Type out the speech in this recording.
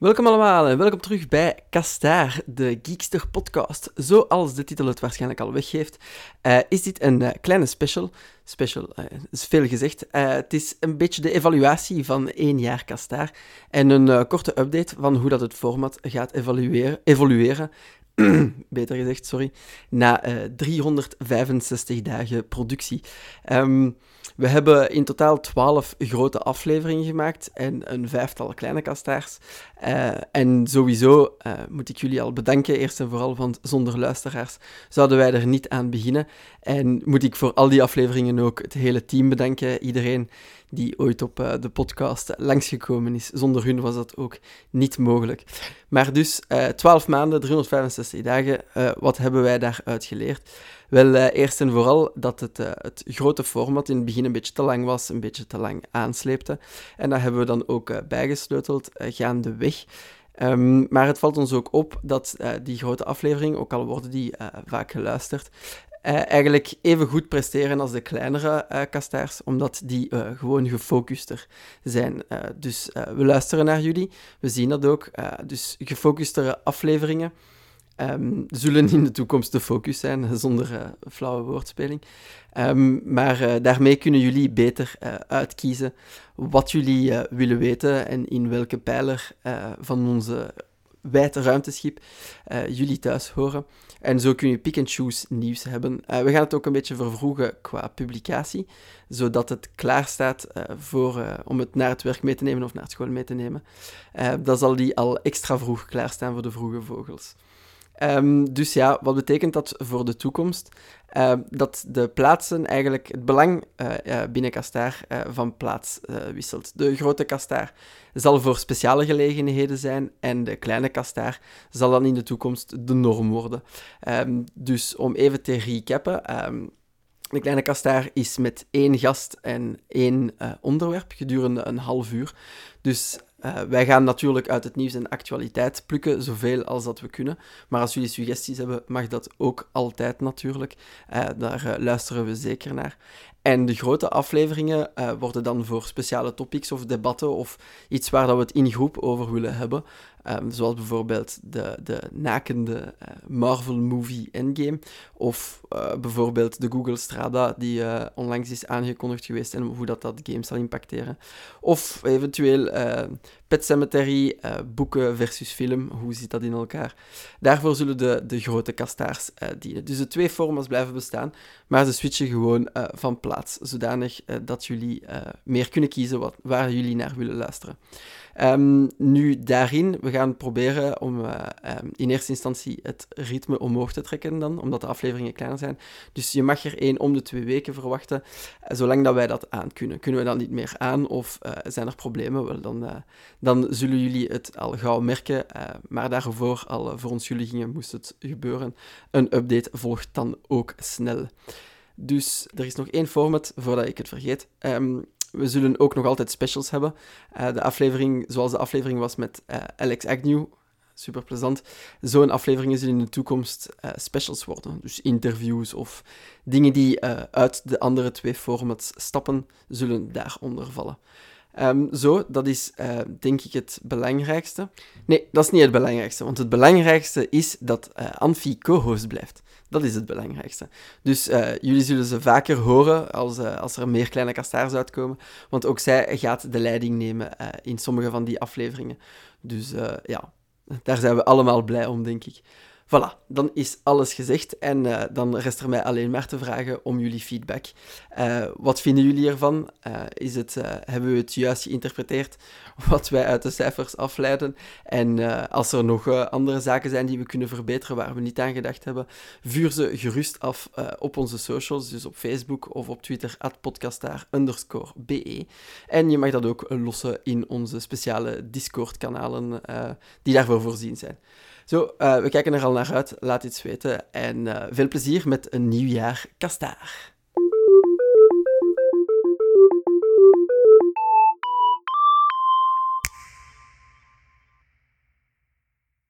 Welkom allemaal en welkom terug bij Kastaar, de Geekster podcast. Zoals de titel het waarschijnlijk al weggeeft, uh, is dit een uh, kleine special. Special uh, is veel gezegd. het is een beetje de evaluatie van één jaar Kastaar en een korte update van hoe dat het format gaat evalueren, evolueren. Beter gezegd, sorry. Na 365 dagen productie. Um, we hebben in totaal twaalf grote afleveringen gemaakt en een vijftal kleine kastaars. En sowieso moet ik jullie al bedanken, eerst en vooral, want zonder luisteraars zouden wij er niet aan beginnen. En moet ik voor al die afleveringen ook het hele team bedanken, iedereen die ooit op uh, de podcast langsgekomen is. Zonder hun was dat ook niet mogelijk. Maar dus 12 maanden, 365 dagen, wat hebben wij daaruit geleerd? Wel, uh, eerst en vooral dat het, uh, het grote format in het begin een beetje te lang was, een beetje te lang aansleepte. En dat hebben we dan ook uh, bijgesleuteld gaandeweg. Um, maar het valt ons ook op dat die grote afleveringen, ook al worden die vaak geluisterd, eigenlijk even goed presteren als de kleinere uh, kastaars, omdat die uh, gewoon gefocuster zijn. Dus we luisteren naar jullie, we zien dat ook. dus gefocustere afleveringen um, zullen in de toekomst de focus zijn, zonder flauwe woordspeling. Um, maar daarmee kunnen jullie beter uitkiezen wat jullie willen weten en in welke pijler van onze wijd ruimteschip jullie thuis horen. En zo kun je pick-and-choose nieuws hebben. we gaan het ook een beetje vervroegen qua publicatie, zodat het klaar staat voor, om het naar het werk mee te nemen of naar school mee te nemen. dan zal die al extra vroeg klaarstaan voor de vroege vogels. Um, dus ja, wat betekent dat voor de toekomst? Uh, dat de plaatsen eigenlijk het belang uh, binnen Kastaar uh, van plaats wisselt. De grote Kastaar zal voor speciale gelegenheden zijn en de kleine Kastaar zal dan in de toekomst de norm worden. Um, dus om even te recappen. De kleine kastaar is met één gast en één onderwerp gedurende een half uur. Dus uh, wij gaan natuurlijk uit het nieuws en actualiteit plukken, zoveel als dat we kunnen. Maar als jullie suggesties hebben, mag dat ook altijd natuurlijk. Uh, daar uh, luisteren we zeker naar. En de grote afleveringen worden dan voor speciale topics of debatten of iets waar dat we het in groep over willen hebben. Um, zoals bijvoorbeeld de, de nakende uh, Marvel-movie Endgame. Of bijvoorbeeld de Google Strada, die onlangs is aangekondigd geweest en hoe dat, dat game zal impacteren. Of eventueel Pet Cemetery, boeken versus film. Hoe zit dat in elkaar? Daarvoor zullen de, de grote kastaars dienen. Dus de twee formats blijven bestaan, maar ze switchen gewoon van plaats. Zodanig dat jullie meer kunnen kiezen wat, waar jullie naar willen luisteren. Um, nu daarin, we gaan proberen om um, in eerste instantie het ritme omhoog te trekken dan, omdat de afleveringen kleiner zijn. Dus je mag er één om de twee weken verwachten, zolang dat wij dat aan kunnen. Kunnen we dat niet meer aan of zijn er problemen? Wel, dan, dan zullen jullie het al gauw merken, maar daarvoor, al voor ons jullie gingen, moest het gebeuren. Een update volgt dan ook snel. Dus er is nog één format voordat ik het vergeet. Um, we zullen ook nog altijd specials hebben. Uh, de aflevering, zoals de aflevering was met Alex Agnew, super plezant. Zo'n afleveringen zullen in de toekomst specials worden. Dus interviews of dingen die uit de andere twee formats stappen, zullen daaronder vallen. Um, zo, dat is uh, denk ik het belangrijkste. Nee, dat is niet het belangrijkste, want het belangrijkste is dat uh, Anfi co-host blijft. Dat is het belangrijkste. Dus uh, jullie zullen ze vaker horen als, als er meer kleine kastaars uitkomen, want ook zij gaat de leiding nemen in sommige van die afleveringen. Dus ja, daar zijn we allemaal blij om, denk ik. Voilà, dan is alles gezegd en uh, dan rest er mij alleen maar te vragen om jullie feedback. Uh, wat vinden jullie ervan? Uh, is het, hebben we het juist geïnterpreteerd wat wij uit de cijfers afleiden? En als er nog andere zaken zijn die we kunnen verbeteren waar we niet aan gedacht hebben, vuur ze gerust af op onze socials, dus op Facebook of op Twitter, podcastaar be. En je mag dat ook lossen in onze speciale Discord-kanalen die daarvoor voorzien zijn. Zo, uh, we kijken er al naar uit. Laat iets weten. En uh, veel plezier met een nieuw jaar Kastaar.